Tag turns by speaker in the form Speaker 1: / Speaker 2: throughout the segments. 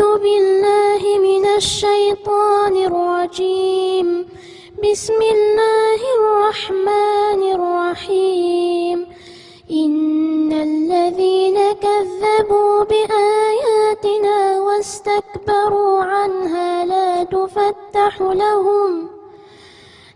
Speaker 1: أعوذ بالله من الشيطان الرجيم. بسم الله الرحمن الرحيم. إن الذين كذبوا بآياتنا واستكبروا عنها لا تفتح لهم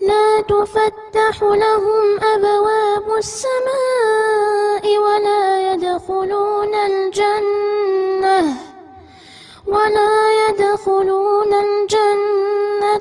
Speaker 1: لا تفتح لهم أبواب السماء ولا يدخلون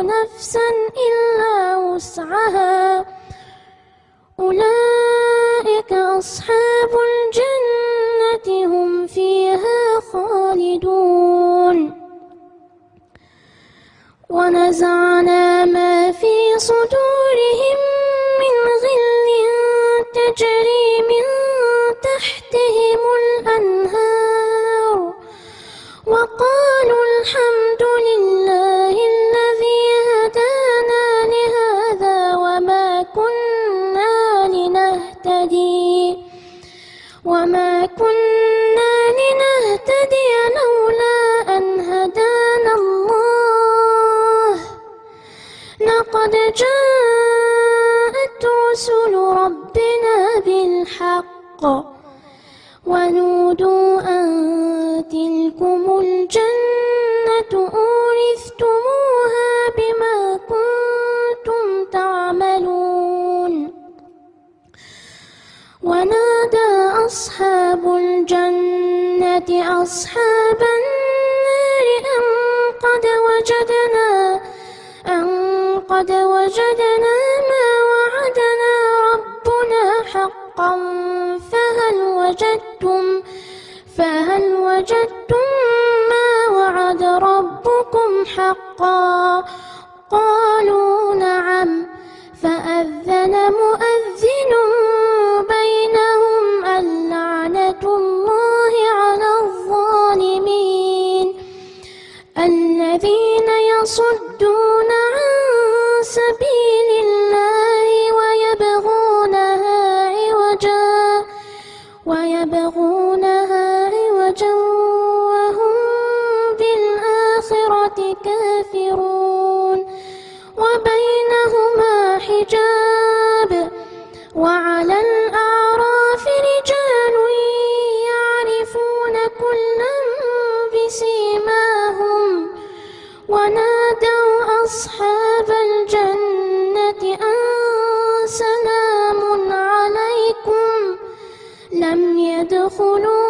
Speaker 1: نفسا إلا وسعها. أولئك أصحاب الجنة هم فيها خالدون. ونزعنا ما في صدورهم من غل تجري من تحتهم الأنهار. وقالوا الحمد لله لنهتدي وما كنا لنهتدي لولا أن هدانا الله. لقد جاءت رسل ربنا بالحق ونودوا أن تلكم أصحاب النار أن قد وجدنا أن قد وجدنا ما وعدنا ربنا حقا فهل وجدتم فهل وجدتم ما وعد ربكم حقا؟ قالوا نعم فأذن مؤذن الذين ونادوا أصحاب الجنة أن سلام عليكم لم يدخلوا